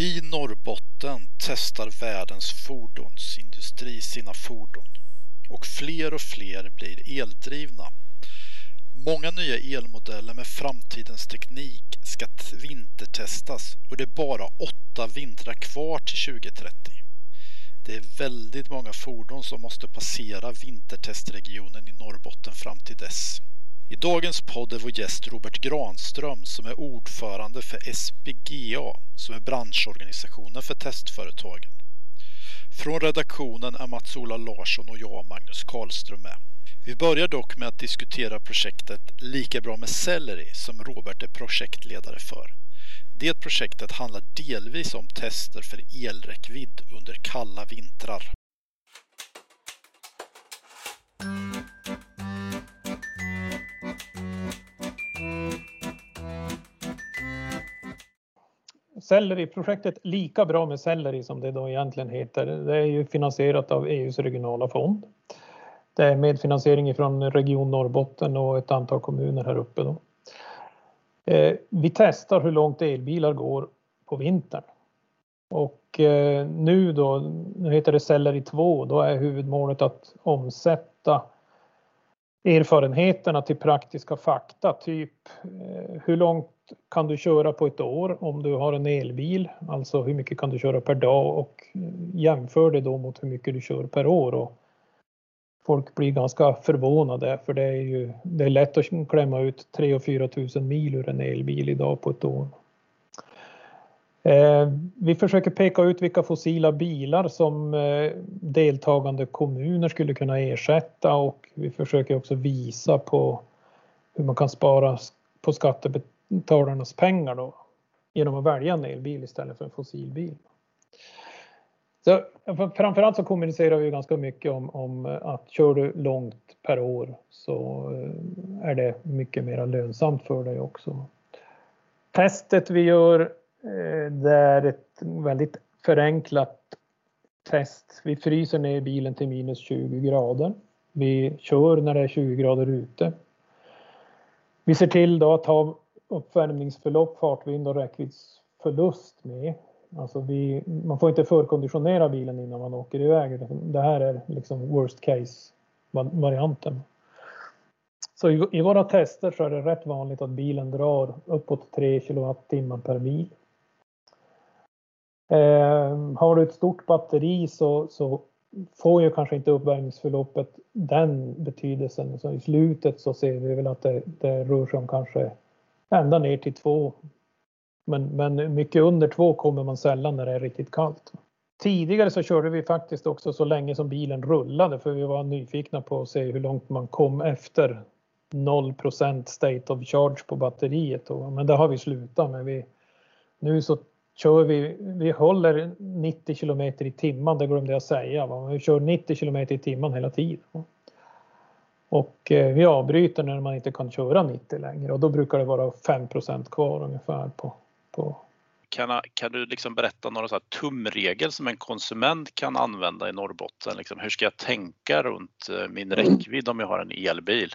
I Norrbotten testar världens fordonsindustri sina fordon och fler och fler blir eldrivna. Många nya elmodeller med framtidens teknik ska vintertestas och det är bara åtta vintrar kvar till 2030. Det är väldigt många fordon som måste passera vintertestregionen i Norrbotten fram till dess. I dagens podd är vår gäst Robert Granström som är ordförande för SPGA som är branschorganisationen för testföretagen. Från redaktionen är Mats-Ola Larsson och jag, Magnus Karlström, med. Vi börjar dock med att diskutera projektet Lika bra med selleri som Robert är projektledare för. Det projektet handlar delvis om tester för elräckvidd under kalla vintrar. Selleriprojektet Lika bra med selleri som det då egentligen heter, det är ju finansierat av EUs regionala fond. Det är medfinansiering från Region Norrbotten och ett antal kommuner här uppe. Då. Eh, vi testar hur långt elbilar går på vintern. Och eh, nu då, nu heter det Selleri 2, då är huvudmålet att omsätta erfarenheterna till praktiska fakta, typ eh, hur långt kan du köra på ett år om du har en elbil, alltså hur mycket kan du köra per dag och eh, jämför det då mot hur mycket du kör per år. Och folk blir ganska förvånade för det är ju det är lätt att klämma ut 3 och 4 tusen mil ur en elbil idag på ett år. Eh, vi försöker peka ut vilka fossila bilar som eh, deltagande kommuner skulle kunna ersätta och vi försöker också visa på hur man kan spara på skattebetalarnas pengar då, genom att välja en elbil istället för en fossilbil. Så, framförallt så kommunicerar vi ganska mycket om, om eh, att kör du långt per år så eh, är det mycket mer lönsamt för dig också. Testet vi gör Eh, det är ett väldigt förenklat test. Vi fryser ner bilen till minus 20 grader. Vi kör när det är 20 grader ute. Vi ser till då att ha uppvärmningsförlopp, fartvind och räckviddsförlust med. Alltså vi, man får inte förkonditionera bilen innan man åker iväg. Det här är liksom worst case varianten. Så i, i våra tester så är det rätt vanligt att bilen drar uppåt 3 kWh per mil. Eh, har du ett stort batteri så, så får ju kanske inte uppvärmningsförloppet den betydelsen. Så I slutet så ser vi väl att det, det rör sig om kanske ända ner till två. men, men mycket under två kommer man sällan när det är riktigt kallt. Tidigare så körde vi faktiskt också så länge som bilen rullade för vi var nyfikna på att se hur långt man kom efter 0% state of charge på batteriet. Då. Men det har vi slutat med. Vi, nu så kör vi, vi håller 90 km i timmen, det glömde jag säga. Va? Vi kör 90 km i timmen hela tiden. Och eh, vi avbryter när man inte kan köra 90 längre och då brukar det vara 5% kvar ungefär på, på. Kan, kan du liksom berätta några så tumregel som en konsument kan använda i Norrbotten? Liksom, hur ska jag tänka runt eh, min räckvidd om jag har en elbil?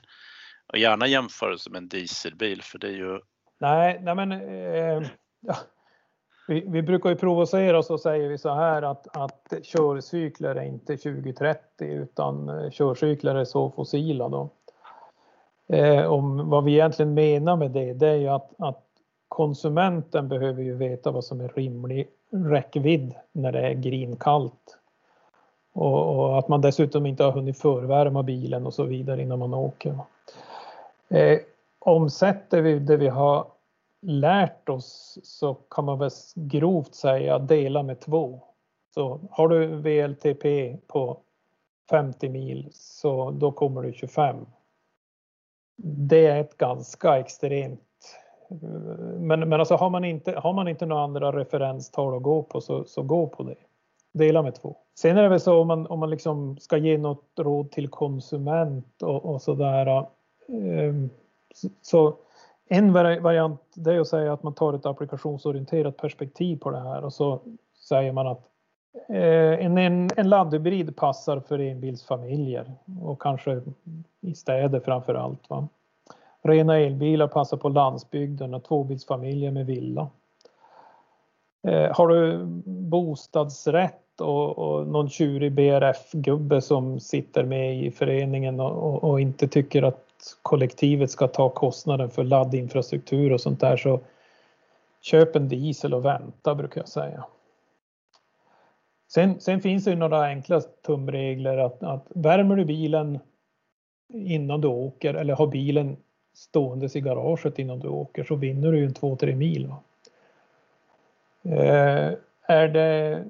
Och gärna jämförelse med en dieselbil för det är ju... Nej, nej men eh vi, vi, brukar ju provocera oss och säger vi så här att, att körcykler är inte 2030 utan eh, körcykler är så fossila då. Eh, om vad vi egentligen menar med det, det är ju att, att konsumenten behöver ju veta vad som är rimlig räckvidd när det är grinkallt. Och, och, att man dessutom inte har hunnit förvärma bilen och så vidare innan man åker. Eh, omsätter vi det vi har lärt oss så kan man väl grovt säga dela med två. Så har du VLTP på 50 mil så då kommer du 25. Det är ett ganska extremt men, men alltså har man inte, har man inte några andra referenstal att gå på så, så gå på det. Dela med två. Sen är det väl så om man, om man liksom ska ge något råd till konsument och, och sådär. Eh, så en variant det är att säga att man tar ett applikationsorienterat perspektiv på det här och så säger man att eh, en, en, en laddhybrid passar för enbilsfamiljer och kanske i städer framför allt. Va? Rena elbilar passar på landsbygden och tvåbilsfamiljer med villa. Eh, har du bostadsrätt och, och någon tjurig BRF-gubbe som sitter med i föreningen och, och, och, inte tycker att kollektivet ska ta kostnaden för laddinfrastruktur och sånt där så köp en diesel och vänta brukar jag säga. Sen, sen finns det ju några enkla tumregler att, att värmer du bilen innan du åker eller har bilen ståendes i garaget innan du åker så vinner du ju en 2-3 mil. Eh, är det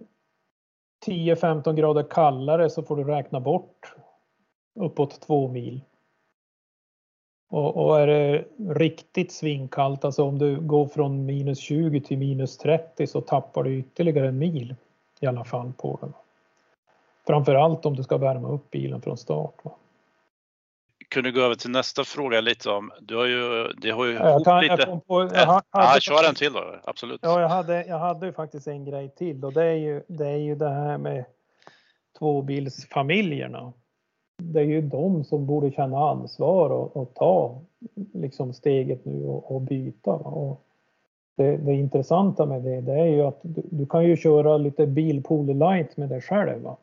10-15 grader kallare så får du räkna bort uppåt 2 mil. Och, och, är det riktigt svinkallt, alltså om du går från minus 20 till minus 30 så tappar du ytterligare en mil i alla fall på den. Framförallt om du ska värma upp bilen från start. Va? Kunde gå över till nästa fråga lite om, du har ju, det har ju jag kan, lite... Jag på, jag hade, ja, kör en till då, absolut. Ja, jag hade, jag hade faktiskt en grej till och det är ju det, är ju det här med tvåbilsfamiljerna. Det är ju de som borde känna ansvar och, och ta liksom steget nu och, och byta. Och det, det, intressanta med det, det är ju att du, du, kan ju köra lite bilpool light med dig själv. Va?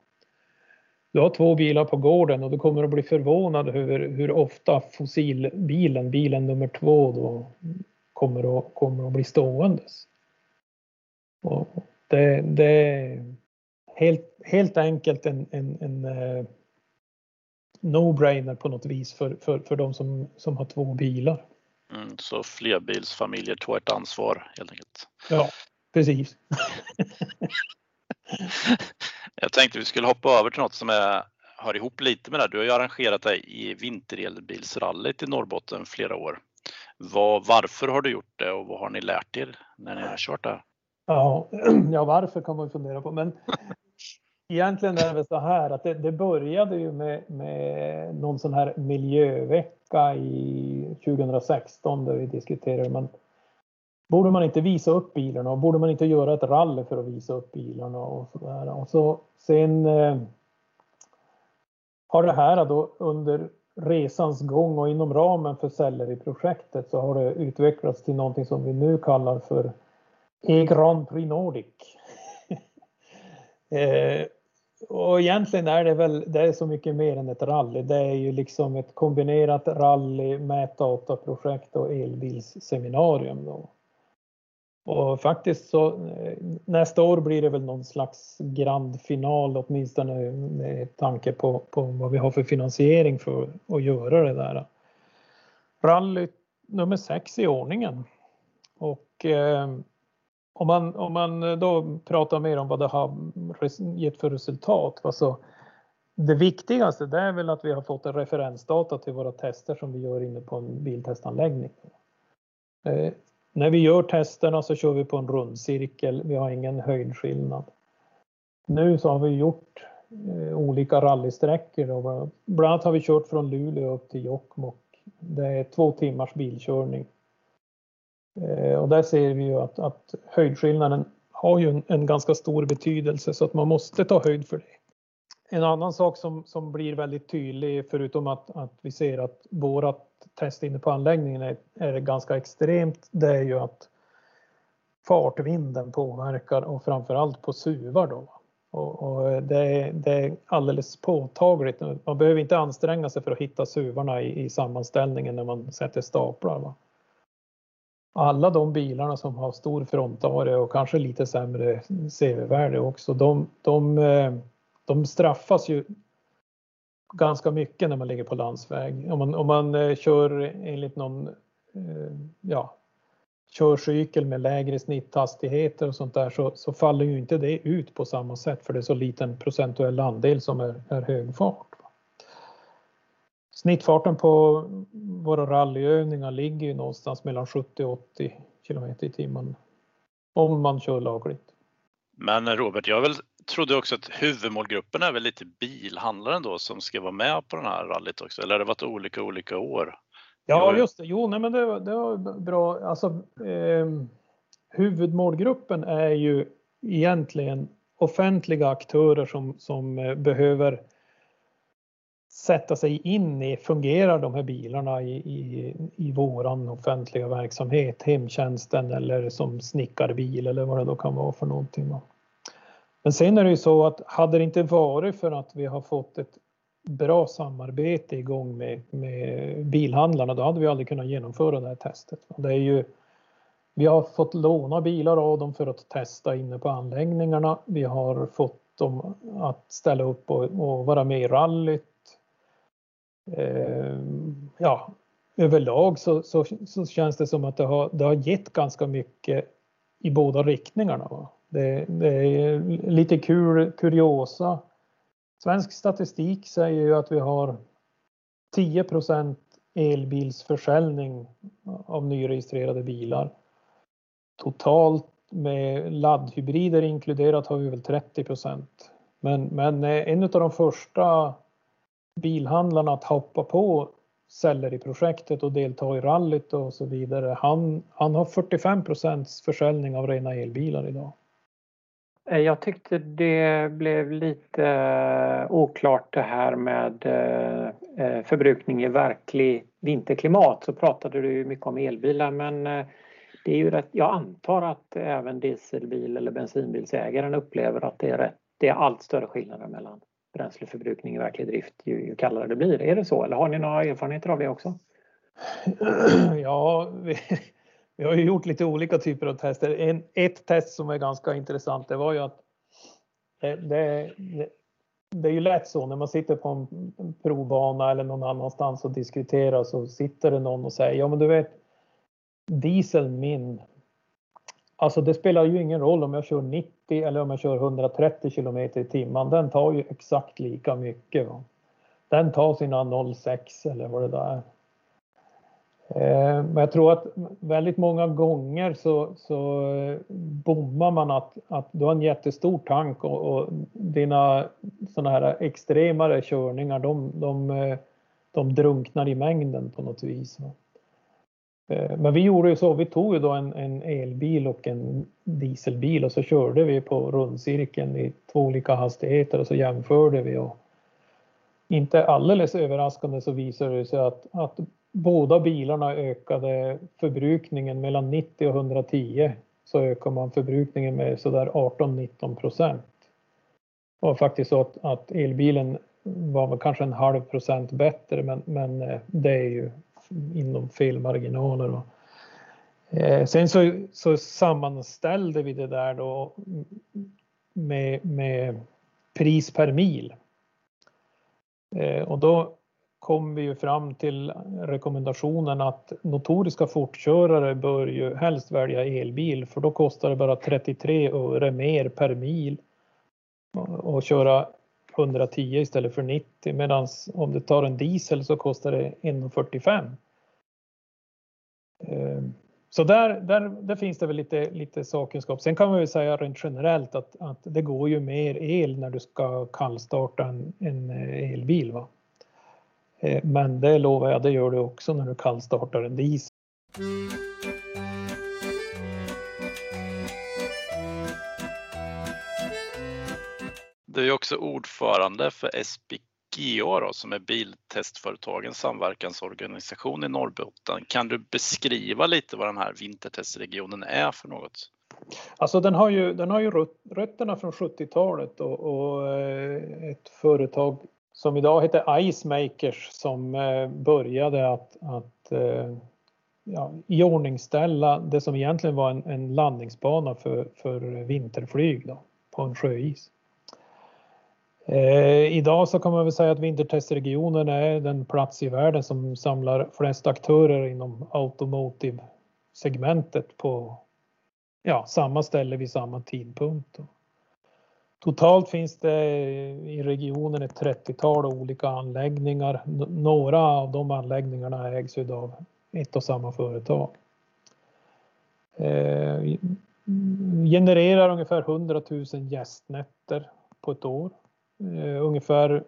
Du har två bilar på gården och du kommer att bli förvånad över hur ofta fossilbilen, bilen nummer två, då, kommer, att, kommer att bli ståendes. Och det, det är helt, helt enkelt en, en, en eh, no-brainer på något vis för, för, för de som, som har två bilar. Mm, så flerbilsfamiljer tar ett ansvar helt enkelt. Ja, precis. Jag tänkte vi skulle hoppa över till något som är, hör ihop lite med det. Du har ju arrangerat dig i vinterelbilsrallyt i Norrbotten flera år. Var, varför har du gjort det och vad har ni lärt er när ni har kört det? Ja, ja varför kan man fundera på. Men egentligen är det väl så här att det, det började ju med, med någon sån här miljövecka i 2016 där vi diskuterade man borde man inte visa upp bilarna och borde man inte göra ett rally för att visa upp bilarna och så där. Och så sen eh, har det här då under resans gång och inom ramen för Selleri-projektet så har det utvecklats till någonting som vi nu kallar för E-Grand Prix Nordic. eh, och egentligen är det väl det är så mycket mer än ett rally. Det är ju liksom ett kombinerat rally, mätdataprojekt och elbilsseminarium. Då. Och faktiskt så eh, nästa år blir det väl någon slags grand final åtminstone med tanke på, på vad vi har för finansiering för att göra det där. Rally nummer sex i ordningen. Och eh, om, man, om man eh, då pratar mer om vad det har gett för resultat. Alltså, det viktigaste det är väl att vi har fått en referensdata till våra tester som vi gör inne på en biltestanläggning. Eh, när vi gör testerna så kör vi på en rundcirkel. Vi har ingen höjdskillnad. Nu så har vi gjort eh, olika rallysträckor. Bland annat har vi kört från Luleå upp till Jokkmokk. Det är två timmars bilkörning. Eh, och där ser vi ju att, att höjdskillnaden har ju en, en, ganska stor betydelse så att man måste ta höjd för det. En annan sak som, som blir väldigt tydlig förutom att, att vi ser att vårat test inne på anläggningen är, är ganska extremt, det är ju att fartvinden påverkar och framförallt på suvar då. Och, och det, är, det, är, alldeles påtagligt. Man behöver inte anstränga sig för att hitta suvarna i, i sammanställningen när man sätter staplar. Va? Alla de bilarna som har stor frontare och kanske lite sämre CV-värde också, de, de, eh, de straffas ju ganska mycket när man ligger på landsväg. Om man, om man eh, kör enligt någon eh, ja, körcykel med lägre snitthastigheter och sånt där så, så, faller ju inte det ut på samma sätt för det är så liten procentuell andel som är, är hög fart. Snittfarten på våra rallyövningar ligger ju någonstans mellan 70 och 80 kilometer i timmen om man kör lagligt. Men Robert, jag väl, trodde också att huvudmålgruppen är väl lite bilhandlaren då som ska vara med på den här rallyt också, eller har det varit olika olika år? Ja, just det. Jo, nej, men det, det var bra. Alltså, eh, huvudmålgruppen är ju egentligen offentliga aktörer som, som eh, behöver sätta sig in i, fungerar de här bilarna i, i, i våran offentliga verksamhet, hemtjänsten eller som snickarbil eller vad det då kan vara för någonting. Men sen är det ju så att hade det inte varit för att vi har fått ett bra samarbete igång med, med bilhandlarna, då hade vi aldrig kunnat genomföra det här testet. Det är ju, vi har fått låna bilar av dem för att testa inne på anläggningarna. Vi har fått dem att ställa upp och, och vara med i rallyt. Eh, ja, överlag så, så, så, känns det som att det har, det har gett ganska mycket i båda riktningarna. Va? Det, det är lite kul kuriosa. Svensk statistik säger ju att vi har 10% elbilsförsäljning av nyregistrerade bilar. Totalt med laddhybrider inkluderat har vi väl 30 Men, men eh, en av de första bilhandlarna att hoppa på celler i projektet och delta i rallyt och så vidare. Han, han har 45 procents försäljning av rena elbilar idag. Eh, jag tyckte det blev lite eh, oklart det här med eh, förbrukning i verklig vinterklimat. Så pratade du mycket om elbilar men det är ju rätt, jag antar att även dieselbil eller bensinbilsägaren upplever att det är, rätt, det är allt större skillnader mellan bränsleförbrukning i verklig drift ju, ju kallare det blir. Är det så eller har ni några erfarenheter av det också? Ja, vi, vi har ju gjort lite olika typer av tester. En, ett test som är ganska intressant det var ju att eh, det, det, det är ju lätt så när man sitter på en provbana eller någon annanstans och diskuterar så sitter det någon och säger ja men du vet dieseln min. Alltså det spelar ju ingen roll om jag kör 90 eller om jag kör 130 km i timmen. Den tar ju exakt lika mycket. Va? Den tar sina 0,6 eller vad det där är. Eh, men jag tror att väldigt många gånger så, så eh, bommar man att, att du har en jättestor tank och, och dina sådana här extremare körningar de, de, eh, de drunknar i mängden på något vis. Eh, men vi gjorde ju så, vi tog ju då en, en, elbil och en dieselbil och så körde vi på rundcirkeln i två olika hastigheter och så jämförde vi och inte alldeles överraskande så visade det sig att, att båda bilarna ökade förbrukningen mellan 90 och 110 så ökar man förbrukningen med sådär 18-19 procent. Det var faktiskt så att, att elbilen var kanske en halv procent bättre men, men eh, det är ju inom felmarginaler. Eh, sen så, så sammanställde vi det där då med, med pris per mil. Eh, och då kom vi ju fram till rekommendationen att notoriska fortkörare bör ju helst välja elbil för då kostar det bara 33 öre mer per mil att köra 110 istället för 90 medan om du tar en diesel så kostar det 1,45. Ehm, så där, där, där finns det väl lite, lite sakkunskap. Sen kan man väl säga rent generellt att, att det går ju mer el när du ska kallstarta en, en eh, elbil. Va? Eh, men det lovar jag, det gör du också när du kallstartar en diesel. Du är också ordförande för SBGA då, som är biltestföretagens samverkansorganisation i Norrbotten. Kan du beskriva lite vad den här vintertestregionen är för något? Alltså den har ju, den har ju rötterna från 70-talet och, och, eh, ett företag som idag heter Icemakers som eh, började att, att eh, ja, iordningställa det som egentligen var en, en landningsbana för, för vinterflyg då, på en sjöis. Eh, idag så kan man väl säga att vintertestregionen är den plats i världen som samlar flest aktörer inom automotive segmentet på ja, samma ställe vid samma tidpunkt. Totalt finns det i regionen ett 30-tal olika anläggningar. Några av de anläggningarna ägs av ett och samma företag. Eh, genererar ungefär 100 000 gästnätter på ett år. Eh, ungefär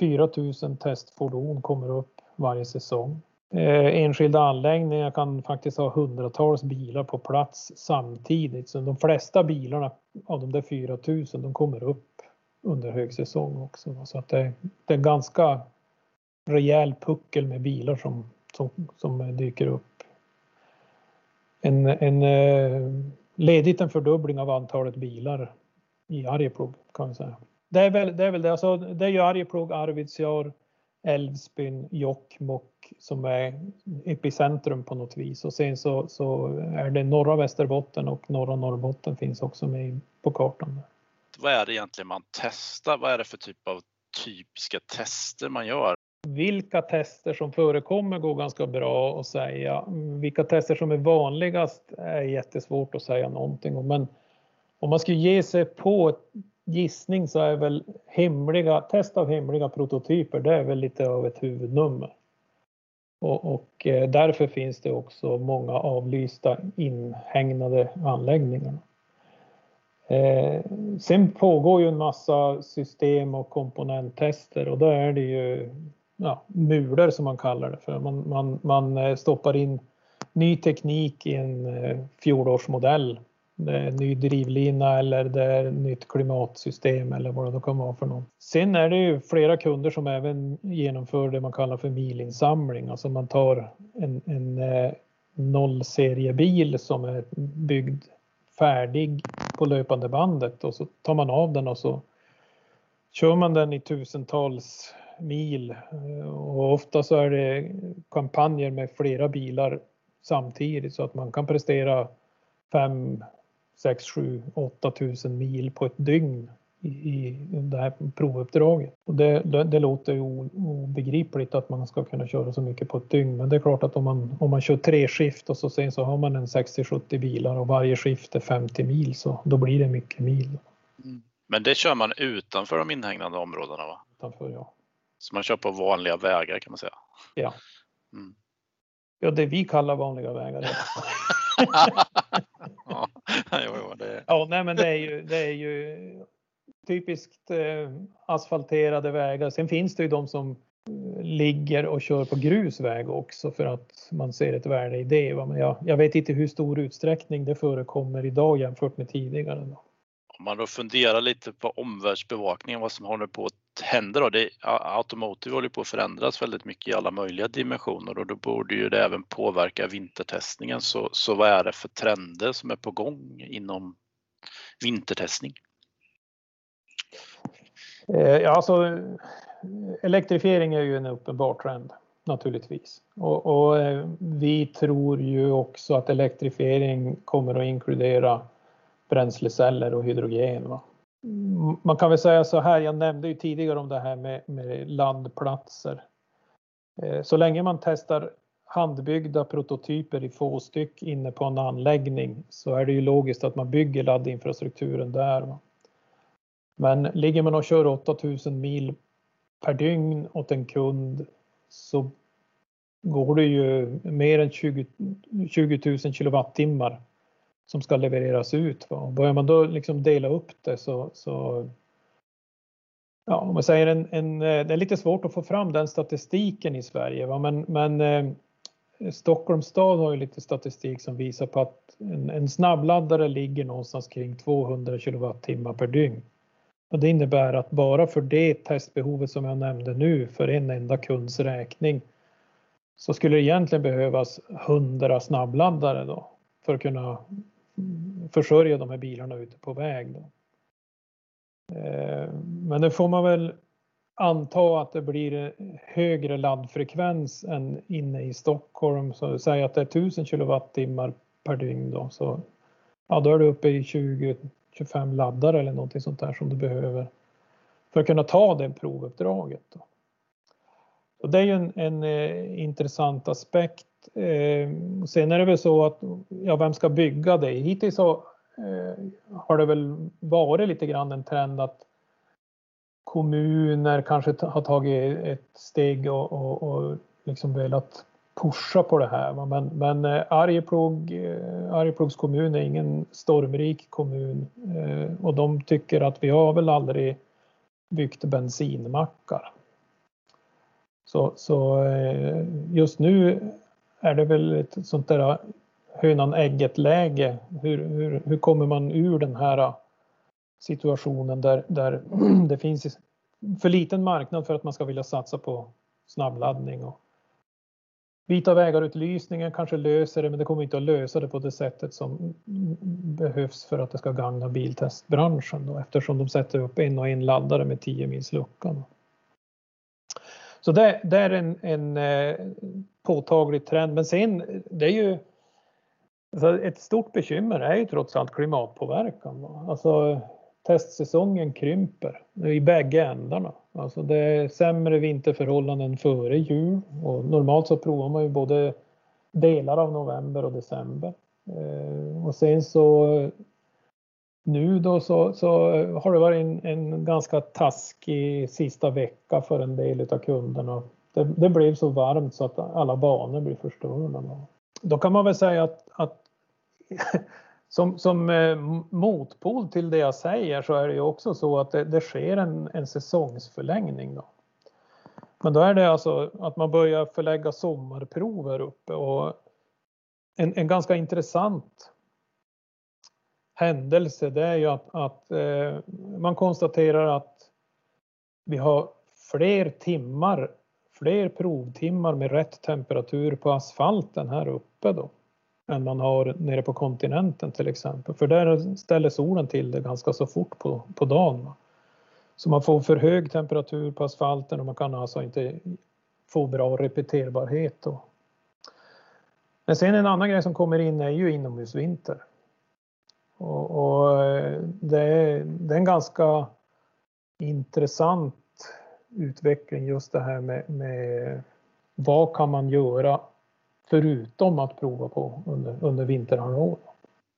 4 000 testfordon kommer upp varje säsong. Eh, enskilda anläggningar kan faktiskt ha hundratals bilar på plats samtidigt. Så de flesta bilarna av de där 4000 de kommer upp under högsäsong också. Så att det, det är ganska rejäl puckel med bilar som, som, som dyker upp. En, en eh, ledigt en fördubbling av antalet bilar i Arjeplog kan vi säga. Det är väl det. Är väl det. Alltså, det är ju Arjeplog, Arvidsjaur, Älvsbyn, Jokkmokk som är epicentrum på något vis och sen så, så är det norra Västerbotten och norra Norrbotten finns också med på kartan. Vad är det egentligen man testar? Vad är det för typ av typiska tester man gör? Vilka tester som förekommer går ganska bra att säga. Vilka tester som är vanligast är jättesvårt att säga någonting om. Men om man skulle ge sig på gissning så är väl hemliga, test av hemliga prototyper, det är väl lite av ett huvudnummer. Och, och eh, därför finns det också många avlysta inhägnade anläggningar. Eh, sen pågår ju en massa system och komponenttester och då är det ju ja, mulor som man kallar det för. Man, man, man eh, stoppar in ny teknik i en eh, fjolårsmodell det är ny drivlina eller det är nytt klimatsystem eller vad det kan vara för något. Sen är det ju flera kunder som även genomför det man kallar för milinsamling, alltså man tar en, en eh, nollseriebil som är byggd färdig på löpande bandet och så tar man av den och så kör man den i tusentals mil eh, och ofta så är det kampanjer med flera bilar samtidigt så att man kan prestera fem 6, 7, 8 tusen mil på ett dygn i, i det här provuppdraget. Och det, det, det låter obegripligt att man ska kunna köra så mycket på ett dygn. Men det är klart att om man, om man kör tre skift och så sen så har man en 60-70 bilar och varje skift är 50 mil så då blir det mycket mil. Mm. Men det kör man utanför de inhägnade områdena va? Utanför ja. Så man kör på vanliga vägar kan man säga? Ja. Mm. Ja, det vi kallar vanliga vägar. jo, jo, det... ja, nej, men det är ju, det är ju typiskt eh, asfalterade vägar. Sen finns det ju de som eh, ligger och kör på grusväg också för att man ser ett värde i det. Va? Men jag, jag vet inte hur stor utsträckning det förekommer idag jämfört med tidigare. Då. Om man då funderar lite på omvärldsbevakningen, vad som håller på att hända då? Det, automotive håller på att förändras väldigt mycket i alla möjliga dimensioner och då borde ju det även påverka vintertestningen. Så, så vad är det för trender som är på gång inom vintertestning? Eh, ja, alltså, elektrifiering är ju en uppenbar trend naturligtvis. Och, och eh, vi tror ju också att elektrifiering kommer att inkludera bränsleceller och hydrogen. Va? Mm, man kan väl säga så här, jag nämnde ju tidigare om det här med, med landplatser. Eh, så länge man testar handbyggda prototyper i få styck inne på en anläggning så är det ju logiskt att man bygger laddinfrastrukturen där. Men ligger man och kör 8000 mil per dygn åt en kund så går det ju mer än 20, 20 000 kilowattimmar som ska levereras ut. Va? Börjar man då liksom dela upp det så, så ja, om man säger en, en, det är lite svårt att få fram den statistiken i Sverige. Va? Men, men eh, Stockholms stad har ju lite statistik som visar på att en, en snabbladdare ligger någonstans kring 200 kilowattimmar per dygn. Och det innebär att bara för det testbehovet som jag nämnde nu för en enda kunds räkning så skulle det egentligen behövas 100 snabbladdare då för att kunna Mm. försörja de här bilarna ute på väg. Då. Eh, men nu får man väl anta att det blir högre laddfrekvens än inne i Stockholm. Så säg att det är 1000 kilowattimmar per dygn då. Så ja, då är du uppe i 20-25 laddare eller någonting sånt där som du behöver för att kunna ta det provuppdraget. Då. Så det är ju en, en eh, intressant aspekt Eh, sen är det väl så att, ja vem ska bygga det? Hittills så eh, har det väl varit lite grann en trend att kommuner kanske har tagit ett steg och, och, och liksom velat pusha på det här. Men, men eh, Arjeplog, eh, Arjeplogs kommun är ingen stormrik kommun eh, och de tycker att vi har väl aldrig byggt bensinmackar. Så, så eh, just nu är det väl ett sånt där hönan ägget läge. Hur, hur, hur kommer man ur den här äh, situationen där, där det finns för liten marknad för att man ska vilja satsa på snabbladdning. Och vita vägar-utlysningen kanske löser det, men det kommer inte att lösa det på det sättet som behövs för att det ska gagna biltestbranschen då, eftersom de sätter upp en och en laddare med 10 mils lucka. Så det, det är en, en eh, påtaglig trend. Men sen, det är ju alltså ett stort bekymmer är ju trots allt klimatpåverkan. Alltså testsäsongen krymper i bägge ändarna. Alltså det är sämre vinterförhållanden före jul och normalt så provar man ju både delar av november och december. Eh, och sen så nu då så, så eh, har det varit en, en, ganska taskig sista vecka för en del av kunderna. Det, det, blev så varmt så att alla banor blir förstörda. Då kan man väl säga att, att som, som eh, motpol till det jag säger så är det ju också så att det, det sker en, en säsongsförlängning. Då. Men då är det alltså att man börjar förlägga sommarprover uppe och en, en ganska intressant händelse det är ju att, att eh, man konstaterar att vi har fler timmar, fler provtimmar med rätt temperatur på asfalten här uppe då än man har nere på kontinenten till exempel. För där ställer solen till det ganska så fort på, på dagen. Så man får för hög temperatur på asfalten och man kan alltså inte få bra repeterbarhet. Då. Men sen en annan grej som kommer in är ju inomhusvinter. Och, och det, är, det är en ganska intressant utveckling just det här med, med vad kan man göra förutom att prova på under, under vinterhalvåret.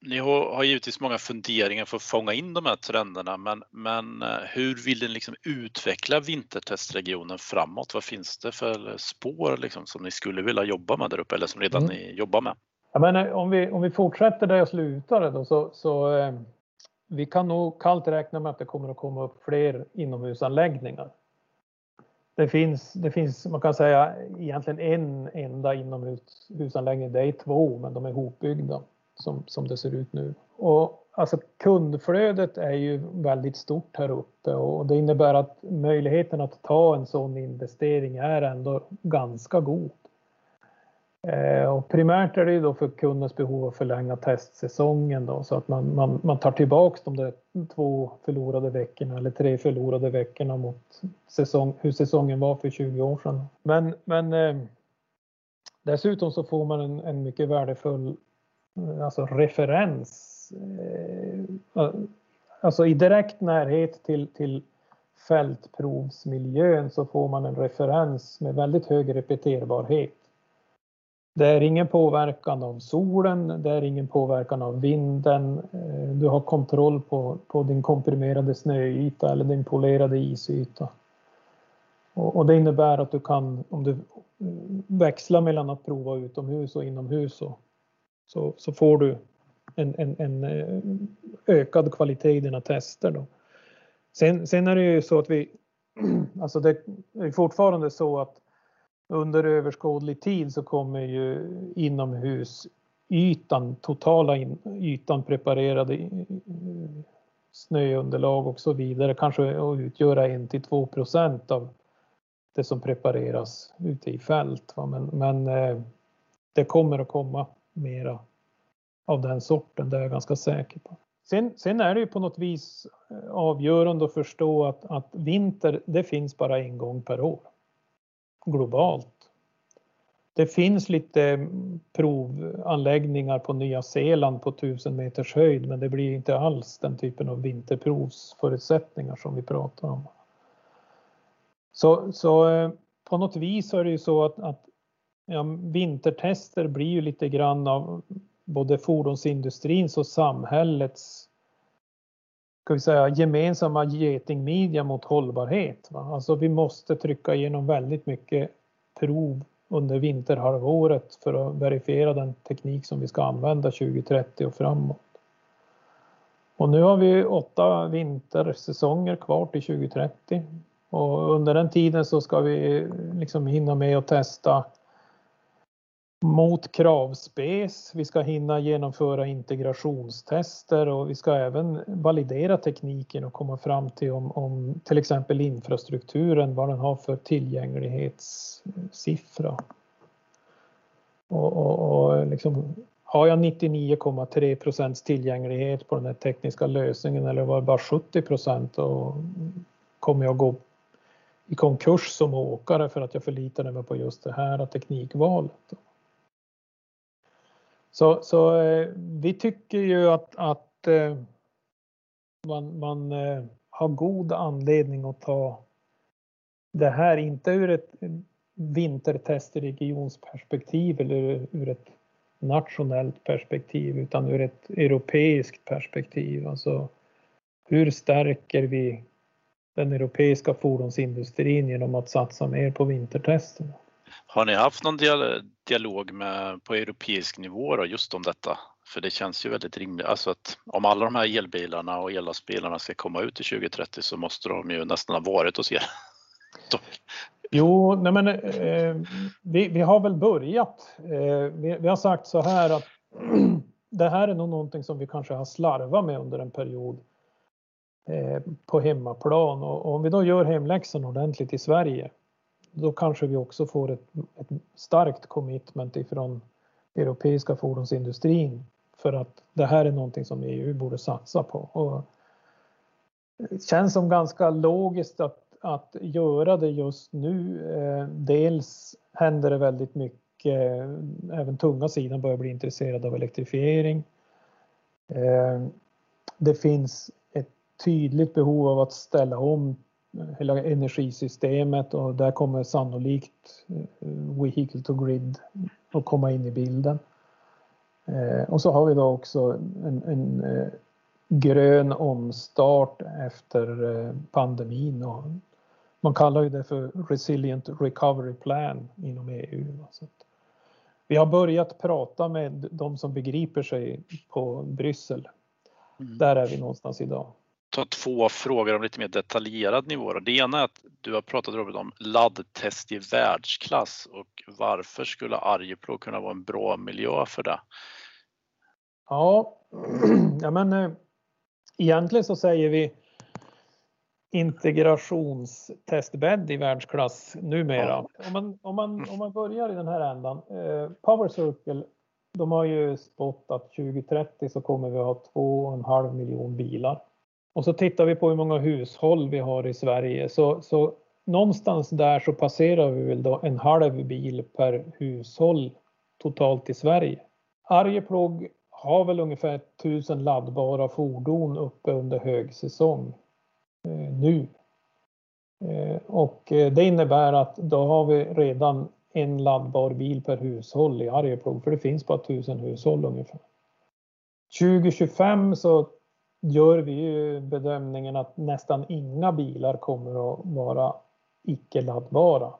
Ni har, har givetvis många funderingar för att fånga in de här trenderna men, men eh, hur vill ni liksom utveckla vintertestregionen framåt? Vad finns det för spår liksom som ni skulle vilja jobba med där uppe eller som redan mm. ni jobbar med? Ja, men om, vi, om vi fortsätter där jag slutade då, så, så eh, vi kan nog kallt räkna med att det kommer att komma upp fler inomhusanläggningar det finns, det finns, man kan säga egentligen en enda inomhusanläggning. Det är två, men de är hopbyggda som, som det ser ut nu. Och alltså kundflödet är ju väldigt stort här uppe och det innebär att möjligheten att ta en sån investering är ändå ganska god. Eh, och primärt är det ju då för kundens behov att förlänga testsäsongen då, så att man, man, man tar tillbaka de där två förlorade veckorna eller tre förlorade veckorna mot säsong, hur säsongen var för 20 år sedan. Men, men eh, dessutom så får man en, en mycket värdefull eh, alltså referens. Eh, alltså i direkt närhet till, till fältprovsmiljön så får man en referens med väldigt hög repeterbarhet. Det är ingen påverkan av solen, det är ingen påverkan av vinden. Eh, du har kontroll på, på din komprimerade snöyta eller din polerade isyta. Och, och det innebär att du kan, om du eh, växlar mellan att prova utomhus och inomhus så, så, så får du en, en, en, eh, ökad kvalitet i dina tester. Då. Sen, sen är det ju så att vi, alltså det är fortfarande så att under överskådlig tid så kommer ju inomhusytan, totala in, ytan preparerade snöunderlag och så vidare kanske att utgöra 1 till 2 procent av det som prepareras ute i fält. Men, men eh, det kommer att komma mera av den sorten, det är jag ganska säker på. Sen, sen, är det ju på något vis eh, avgörande att förstå att, att vinter, det finns bara en gång per år globalt. Det finns lite provanläggningar på Nya Zeeland på 1000 meters höjd men det blir inte alls den typen av vinterprovsförutsättningar som vi pratar om. Så, så eh, på något vis är det ju så att, att ja, vintertester blir ju lite grann av både fordonsindustrins och samhällets ska vi säga, gemensamma getingmidja mot hållbarhet. Va? Alltså vi måste trycka igenom väldigt mycket prov under vinterhalvåret för att verifiera den teknik som vi ska använda 2030 och framåt. Och nu har vi åtta vintersäsonger kvar till 2030 och under den tiden så ska vi liksom hinna med att testa mot kravspes. Vi ska hinna genomföra integrationstester och vi ska även validera tekniken och komma fram till om, om till exempel infrastrukturen, vad den har för tillgänglighetssiffra. Och, och, och liksom, har jag 99,3 procents tillgänglighet på den här tekniska lösningen eller var det bara 70 procent och kommer jag gå i konkurs som åkare för att jag förlitade mig på just det här teknikvalet. Så, så eh, vi tycker ju att, att eh, man, man eh, har god anledning att ta det här, inte ur ett vintertestregionsperspektiv eller ur ett nationellt perspektiv utan ur ett europeiskt perspektiv. Alltså hur stärker vi den europeiska fordonsindustrin genom att satsa mer på vintertesterna? Har ni haft någon dialog med, på europeisk nivå då, just om detta? För det känns ju väldigt rimligt, alltså att om alla de här elbilarna och ellastbilarna ska komma ut till 2030 så måste de ju nästan ha varit hos er. Jo, nej men, eh, vi, vi, har väl börjat. Eh, vi, vi, har sagt så här att det här är nog någonting som vi kanske har slarvat med under en period eh, på hemmaplan och om vi då gör hemläxan ordentligt i Sverige då kanske vi också får ett, ett starkt commitment ifrån europeiska fordonsindustrin för att det här är någonting som EU borde satsa på. Och det känns som ganska logiskt att, att göra det just nu. Eh, dels händer det väldigt mycket, eh, även tunga sidan börjar bli intresserad av elektrifiering. Eh, det finns ett tydligt behov av att ställa om hela energisystemet och där kommer sannolikt eh, Vehicle to Grid att komma in i bilden. Eh, och så har vi då också en, en eh, grön omstart efter pandemin. Och man kallar ju det för Resilient Recovery Plan inom EU. vi har börjat prata med de som begriper sig på Bryssel. Mm. Där är vi någonstans idag ta två frågor om lite mer detaljerad nivå. Det ena är att du har pratat Robert om laddtest i världsklass och varför skulle Arjeplog kunna vara en bra miljö för det? Ja, ja men eh, egentligen så säger vi integrationstestbädd i världsklass numera. Ja. Om, man, om, man, om man börjar i den här ändan. Eh, Power Circle, de har ju spått att 2030 så kommer vi ha 2,5 miljon bilar. Och så tittar vi på hur många hushåll vi har i Sverige så, så någonstans där så passerar vi väl då en halv bil per hushåll totalt i Sverige. Arjeplog har väl ungefär 1000 laddbara fordon uppe under högsäsong eh, nu. Eh, och eh, det innebär att då har vi redan en laddbar bil per hushåll i Arjeplog för det finns bara 1000 hushåll ungefär. 2025 så gör vi ju bedömningen att nästan inga bilar kommer att vara icke laddbara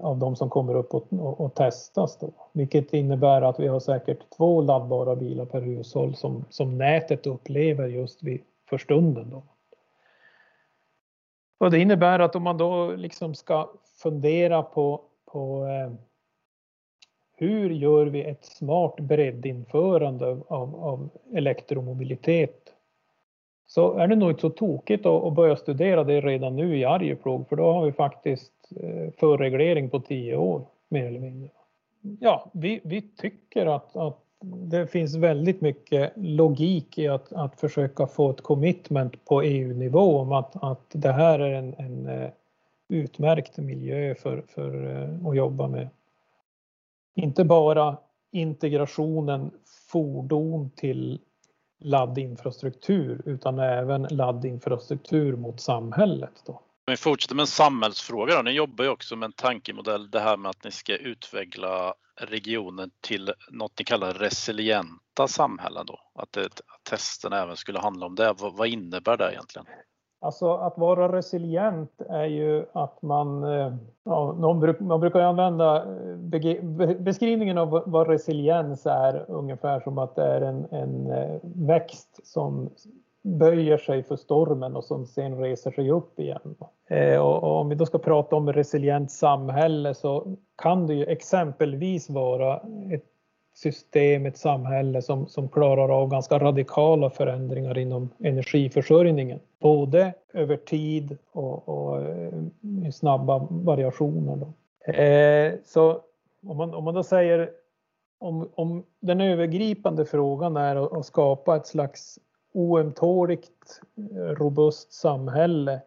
av de som kommer upp och, och, och, testas då, vilket innebär att vi har säkert två laddbara bilar per hushåll som, som nätet upplever just vid, för stunden. Då. Och det innebär att om man då liksom ska fundera på, på eh, hur gör vi ett smart breddinförande av, av elektromobilitet? Så är det nog inte så tokigt att, att börja studera det redan nu i Arjeplog för då har vi faktiskt eh, förreglering på tio år mer eller mindre. Ja, vi, vi tycker att, att det finns väldigt mycket logik i att, att försöka få ett commitment på EU-nivå om att, att det här är en, en eh, utmärkt miljö för, för eh, att jobba med inte bara integrationen fordon till laddinfrastruktur utan även laddinfrastruktur mot samhället. Då. Vi fortsätter med en samhällsfråga då. Ni jobbar ju också med en tankemodell, det här med att ni ska utveckla regionen till något ni kallar resilienta samhällen då. Att, det, att testen även skulle handla om det. Vad, vad innebär det egentligen? Alltså att vara resilient är ju att man, eh, ja, man brukar använda eh, beskrivningen av vad resiliens är ungefär som att det är en, en eh, växt som böjer sig för stormen och som sen reser sig upp igen. Och, om vi då ska prata om resilient samhälle så kan det ju exempelvis vara ett system, ett samhälle som, som klarar av ganska radikala förändringar inom energiförsörjningen. Både över tid och, och eh, i snabba variationer. Då. Eh, så om man, om man då säger om, om den övergripande frågan är att skapa ett slags oömtåligt eh, robust samhälle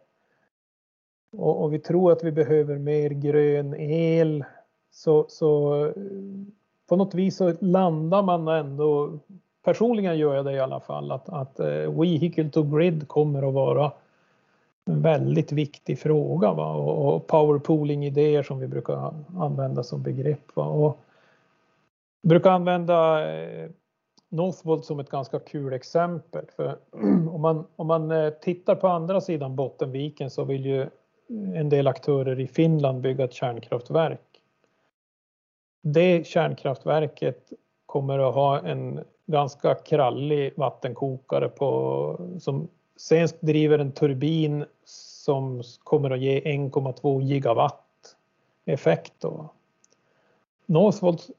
och, och, vi tror att vi behöver mer grön el så, så eh, på något vis så landar man ändå, personligen gör jag det i alla fall, att, att uh, vehicle to grid kommer att vara en väldigt viktig fråga va? och, och powerpooling-idéer som vi brukar använda som begrepp. Va? Och brukar använda eh, Northvolt som ett ganska kul exempel. För om man, om man eh, tittar på andra sidan Bottenviken så vill ju en del aktörer i Finland bygga ett kärnkraftverk. Det kärnkraftverket kommer att ha en ganska krallig vattenkokare på, som sen driver en turbin som kommer att ge 1,2 gigawatt effekt. Då. Northvolt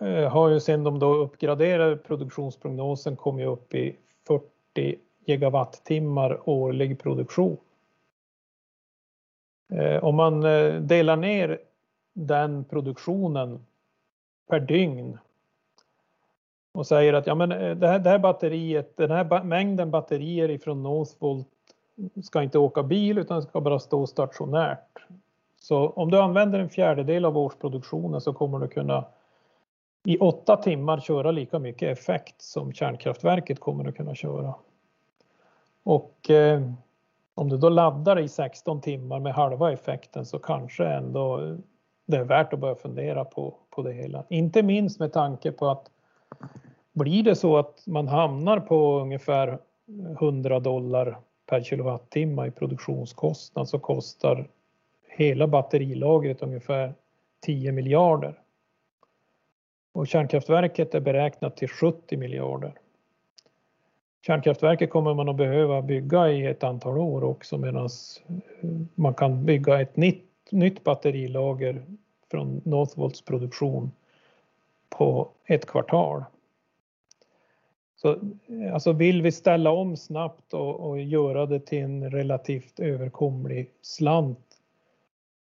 eh, har ju sen de då uppgraderade produktionsprognosen kommit upp i 40 gigawattimmar årlig produktion. Eh, om man eh, delar ner den produktionen per dygn och säger att ja, men eh, det, här, det här batteriet, den här mängden batterier ifrån Northvolt ska inte åka bil utan ska bara stå stationärt. Så om du använder en fjärdedel av årsproduktionen så kommer du kunna i åtta timmar köra lika mycket effekt som kärnkraftverket kommer att kunna köra. Och eh, om du då laddar i 16 timmar med halva effekten så kanske ändå eh, det är värt att börja fundera på, på det hela. Inte minst med tanke på att blir det så att man hamnar på ungefär 100 dollar per kilowattimme i produktionskostnad så kostar hela batterilagret ungefär 10 miljarder. Och kärnkraftverket är beräknat till 70 miljarder. Kärnkraftverket kommer man att behöva bygga i ett antal år också medan man kan bygga ett nytt, nytt batterilager från Northvolts produktion på ett kvartal. Så alltså vill vi ställa om snabbt och, och göra det till en relativt överkomlig slant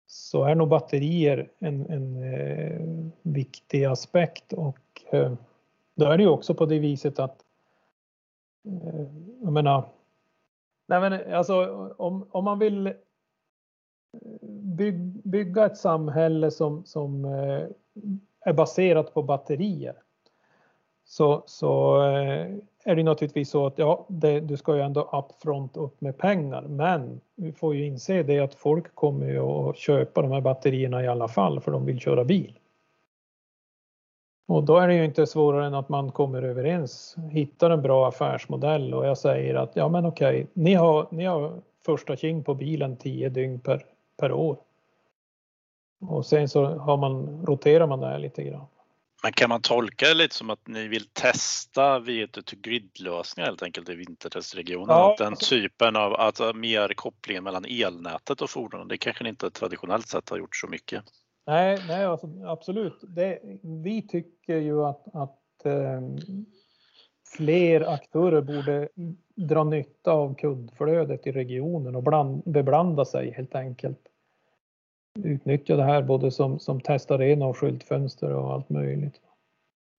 så är nog batterier en, en eh, viktig aspekt och eh, då är det ju också på det viset att eh, jag menar, nej men alltså om, om man vill eh, bygg, bygga ett samhälle som, som eh, är baserat på batterier så, så eh, är det naturligtvis så att ja, det, du ska ju ändå upfront upp med pengar, men vi får ju inse det att folk kommer ju att köpa de här batterierna i alla fall för de vill köra bil. Och då är det ju inte svårare än att man kommer överens, hittar en bra affärsmodell och jag säger att ja men okej, ni har, ni har första king på bilen 10 dygn per, per år. Och sen så har man, roterar man det här lite grann. Men kan man tolka det lite som att ni vill testa veto to grid-lösningar helt enkelt i vintertestregionen? Ja. Att den typen av, alltså mer kopplingen mellan elnätet och fordonen, det kanske ni inte traditionellt sett har gjort så mycket? Nej, nej alltså, absolut. Det, vi tycker ju att, att eh, fler aktörer borde dra nytta av kundflödet i regionen och bland, beblanda sig helt enkelt utnyttja det här både som, som testarena och skyltfönster och allt möjligt.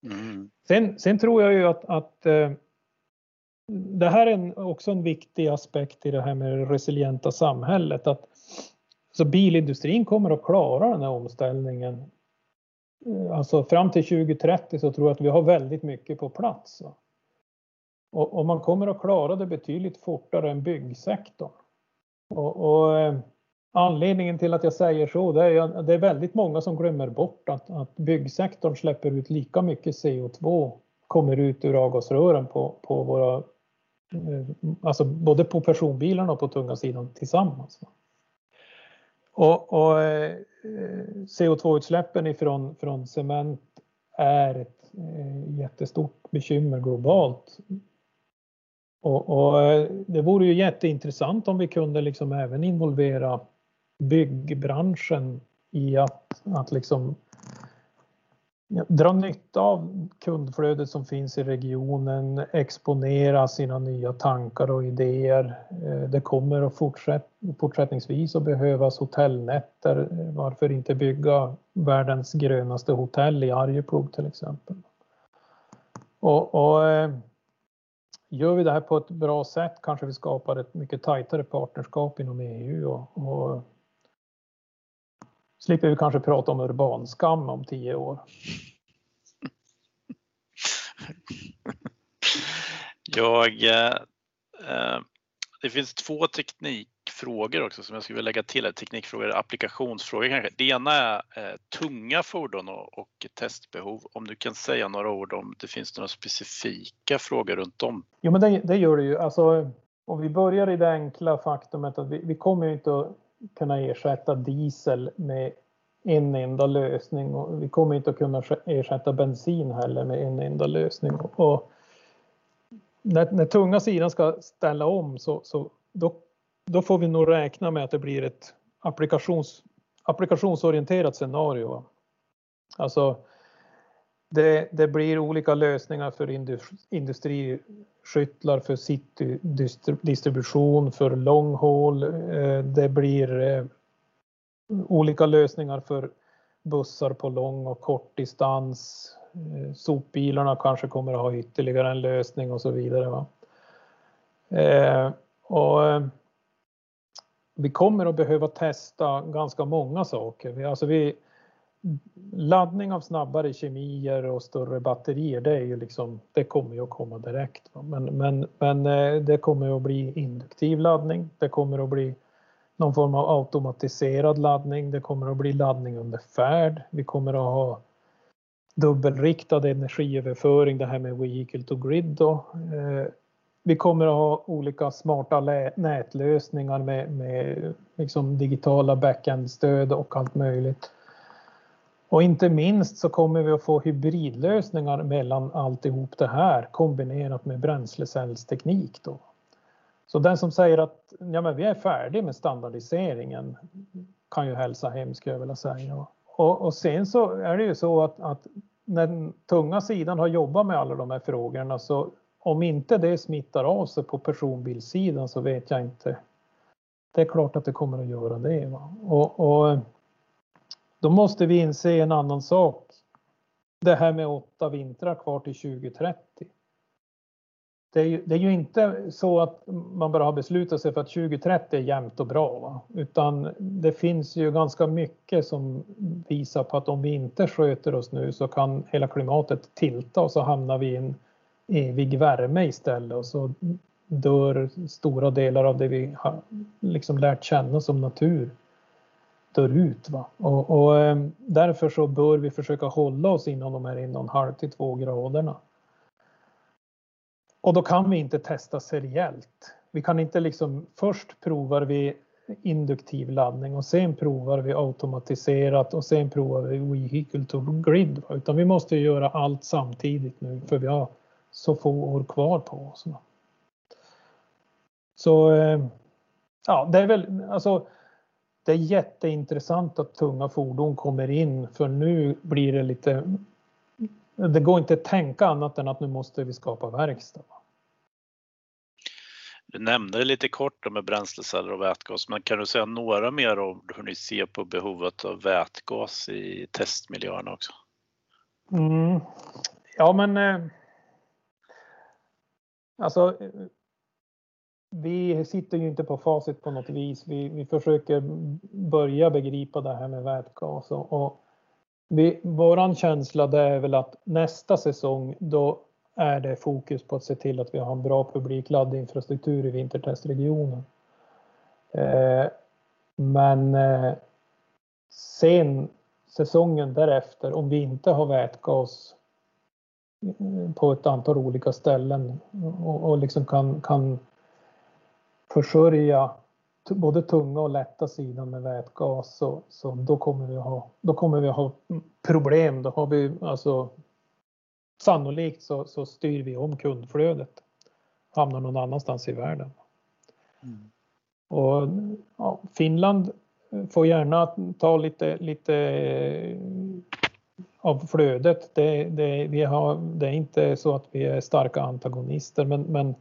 Mm. Sen, sen tror jag ju att, att eh, det här är en, också en viktig aspekt i det här med det resilienta samhället. Att, så bilindustrin kommer att klara den här omställningen. Eh, alltså fram till 2030 så tror jag att vi har väldigt mycket på plats. Och, och man kommer att klara det betydligt fortare än byggsektorn. Och, och eh, Anledningen till att jag säger så det är att det är väldigt många som glömmer bort att, att byggsektorn släpper ut lika mycket CO2 kommer ut ur avgasrören på, på våra, eh, alltså både på personbilarna och på tunga sidan tillsammans. Och, och eh, CO2-utsläppen ifrån från cement är ett eh, jättestort bekymmer globalt. Och, och, det vore ju jätteintressant om vi kunde liksom även involvera byggbranschen i att, att liksom dra nytta av kundflödet som finns i regionen, exponera sina nya tankar och idéer. Eh, det kommer att fortsätt, fortsättningsvis att behövas hotellnätter. Varför inte bygga världens grönaste hotell i Arjeplog till exempel? Och, och eh, gör vi det här på ett bra sätt kanske vi skapar ett mycket tajtare partnerskap inom EU och, och slipper vi kanske prata om urbanskam om tio år. Jag, eh, det finns två teknikfrågor också som jag skulle vilja lägga till. Teknikfrågor, applikationsfrågor kanske. Det ena är eh, tunga fordon och, och, testbehov. Om du kan säga några ord om det finns några specifika frågor runt om? Jo, men det, det gör det ju. Alltså, om vi börjar i det enkla faktumet att vi, vi kommer inte att kunna ersätta diesel med en enda lösning och vi kommer inte att kunna ersätta bensin heller med en enda lösning. Och när, när tunga sidan ska ställa om så, så då, då får vi nog räkna med att det blir ett applikations, applikationsorienterat scenario. Alltså det, det, blir olika lösningar för industriskyttlar, för citydistribution, för long eh, det blir eh, olika lösningar för bussar på lång och kort distans. Eh, sopbilarna kanske kommer att ha ytterligare en lösning och så vidare. Va? Eh, och vi kommer att behöva testa ganska många saker. Alltså vi, laddning av snabbare kemier och större batterier, det, är ju liksom, det kommer ju att komma direkt. Men, men, men eh, det kommer att bli induktiv laddning. Det kommer att bli någon form av automatiserad laddning. Det kommer att bli laddning under färd. Vi kommer att ha dubbelriktad energiöverföring, det här med vehicle to grid. Då. Eh, vi kommer att ha olika smarta nätlösningar med, med liksom digitala backend-stöd och allt möjligt. Och inte minst så kommer vi att få hybridlösningar mellan alltihop det här kombinerat med bränslecellsteknik. Då. Så den som säger att ja, men vi är färdiga med standardiseringen kan ju hälsa hem skulle jag vilja säga. Och, och sen så är det ju så att, att när den tunga sidan har jobbat med alla de här frågorna så om inte det smittar av sig på personbilssidan så vet jag inte. Det är klart att det kommer att göra det. Va? Och, och då måste vi inse en annan sak. Det här med åtta vintrar kvar till 2030 det är, ju, det är ju inte så att man bara har beslutat sig för att 2030 är jämnt och bra, va? utan det finns ju ganska mycket som visar på att om vi inte sköter oss nu så kan hela klimatet tilta och så hamnar vi i en evig värme istället och så dör stora delar av det vi har liksom lärt känna som natur dör ut. Va? Och, och eh, därför så bör vi försöka hålla oss inom de här 1,5 till 2 graderna. Och då kan vi inte testa seriellt. Vi kan inte liksom, först provar vi induktiv laddning och sen provar vi automatiserat och sen provar vi vehicle to grid. Utan vi måste göra allt samtidigt nu för vi har så få år kvar på oss. Så eh, ja, det är väl alltså. Det är jätteintressant att tunga fordon kommer in för nu blir det lite det går inte att tänka annat än att nu måste vi skapa verkstad. Du nämnde det lite kort med bränsleceller och vätgas, men kan du säga några mer om hur ni ser på behovet av vätgas i testmiljöerna också? Mm. Ja, men eh, alltså vi sitter ju inte på facit på något vis. Vi, vi försöker börja begripa det här med vätgas och, och vi, våran känsla det är väl att nästa säsong då är det fokus på att se till att vi har en bra publik laddinfrastruktur i vintertestregionen. Eh, men eh, sen säsongen därefter, om vi inte har vätgas eh, på ett antal olika ställen och, och liksom kan, kan försörja både tunga och lätta sidan med vätgas så, så då, kommer vi ha, då kommer vi ha problem. Då har vi alltså sannolikt så, så styr vi om kundflödet. hamnar någon annanstans i världen. Mm. Och ja, Finland får gärna ta lite, lite av flödet. Det, det, vi har, det är inte så att vi är starka antagonister men, men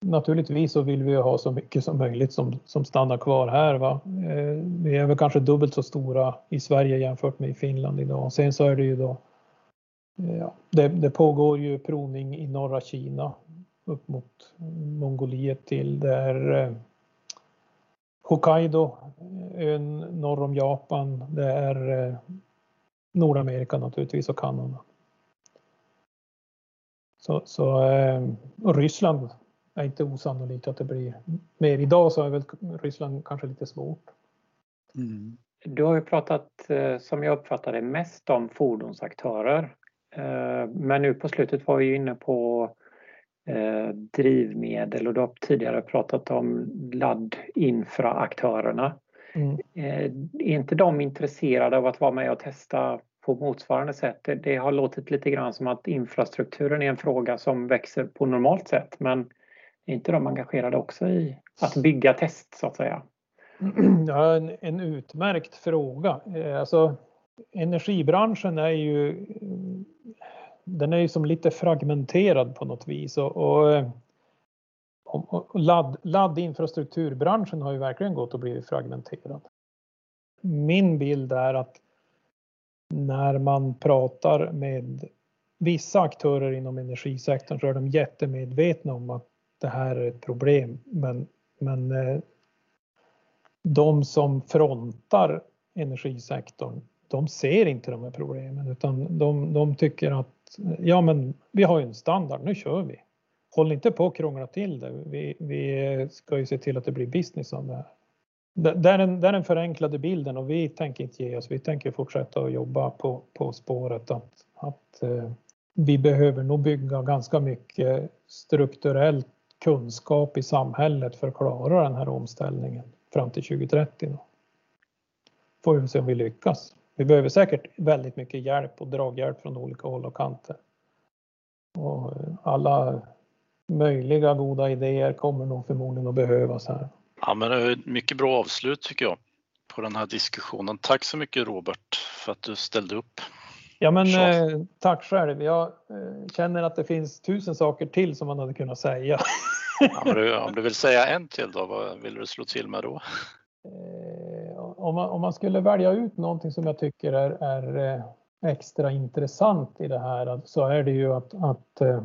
naturligtvis så vill vi ha så mycket som möjligt som, som stannar kvar här. Va? Eh, vi är väl kanske dubbelt så stora i Sverige jämfört med i Finland idag. Sen så är det ju då eh, Ja, det, det, pågår ju provning i norra Kina upp mot Mongoliet till där eh, Hokkaido, ön norr om Japan, det är Nordamerika naturligtvis och Kanada. Så, så och Ryssland är inte osannolikt att det blir mer. Idag så är väl Ryssland kanske lite svårt. Mm. Du har ju pratat, eh, som jag uppfattar det, mest om fordonsaktörer. Eh, men nu på slutet var vi ju inne på eh, drivmedel och du har tidigare pratat om laddinfraaktörerna. Mm. Är inte de intresserade av att vara med och testa på motsvarande sätt? Det har låtit lite grann som att infrastrukturen är en fråga som växer på normalt sätt men är inte de engagerade också i att bygga test så att säga? Ja, en, en utmärkt fråga. Eh, alltså, energibranschen är ju den är ju som lite fragmenterad på något vis och, och, och ladd, laddinfrastrukturbranschen har ju verkligen gått och blivit fragmenterad. Min bild är att när man pratar med vissa aktörer inom energisektorn så är de jättemedvetna om att det här är ett problem. Men, men eh, de som frontar energisektorn, de ser inte de här problemen utan de, de tycker att ja men vi har ju en standard, nu kör vi. Håll inte på att krångla till det. Vi, vi ska ju se till att det blir business av det här. Det är, den, det är den förenklade bilden och vi tänker inte ge oss. Vi tänker fortsätta att jobba på, på spåret att, att eh, vi behöver nog bygga ganska mycket strukturellt kunskap i samhället för att klara den här omställningen fram till 2030. Då. Får vi se om vi lyckas. Vi behöver säkert väldigt mycket hjälp och draghjälp från olika håll och kanter. Och eh, alla möjliga goda idéer kommer nog förmodligen att behövas här. Ja, men det är mycket bra avslut tycker jag på den här diskussionen. Tack så mycket Robert för att du ställde upp. Ja men eh, tack själv. Jag eh, känner att det finns tusen saker till som man hade kunnat säga. ja, du, om du vill säga en till då, vad vill du slå till med då? Eh, om, man, om man skulle välja ut någonting som jag tycker är, är eh, extra intressant i det här så är det ju att, att eh,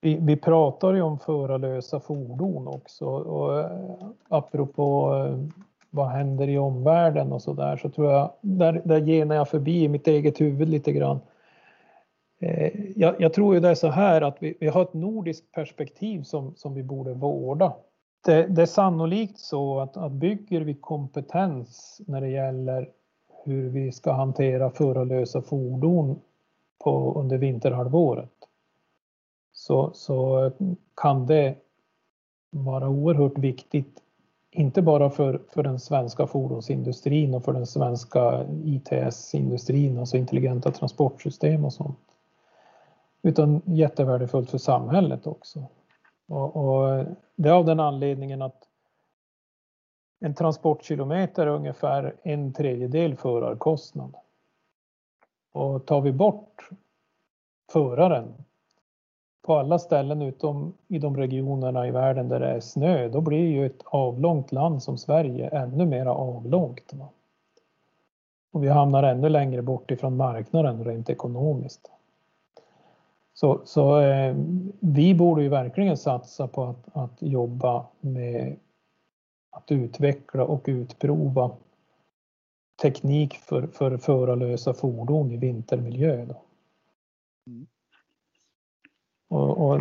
vi, vi pratar ju om förarlösa fordon också och eh, apropå vad händer i omvärlden och så där så tror jag, där, där genar jag förbi mitt eget huvud lite grann. Eh, jag, jag, tror ju det är så här att vi, vi har ett nordiskt perspektiv som, som vi borde vårda. Det, det är sannolikt så att, att bygger vi kompetens när det gäller hur vi ska hantera förarlösa fordon på, under vinterhalvåret så, så kan det vara oerhört viktigt inte bara för, för den svenska fordonsindustrin och för den svenska ITS-industrin, alltså intelligenta transportsystem och sånt. Utan jättevärdefullt för samhället också. Och, och det är av den anledningen att en transportkilometer är ungefär en tredjedel förarkostnad. Och tar vi bort föraren på alla ställen utom i de regionerna i världen där det är snö, då blir ju ett avlångt land som Sverige ännu mer avlångt. Va? Och vi hamnar ännu längre bort ifrån marknaden rent ekonomiskt. Så, så eh, vi borde ju verkligen satsa på att, att jobba med att utveckla och utprova teknik för, för förarlösa fordon i vintermiljö. Då. Mm. Och, och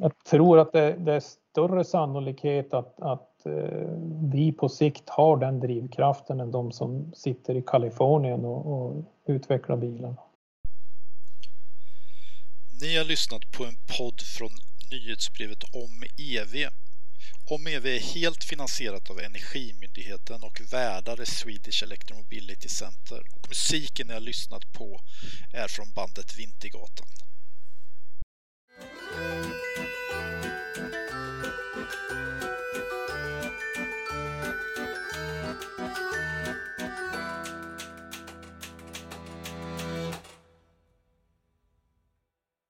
jag tror att det, det, är större sannolikhet att, att eh, vi på sikt har den drivkraften än de som sitter i Kalifornien och, och utvecklar bilarna. Ni har lyssnat på en podd från nyhetsbrevet om EV. Om EV är helt finansierat av Energimyndigheten och värdar Swedish Electromobility Center och musiken ni har lyssnat på är från bandet Vintergatan. Música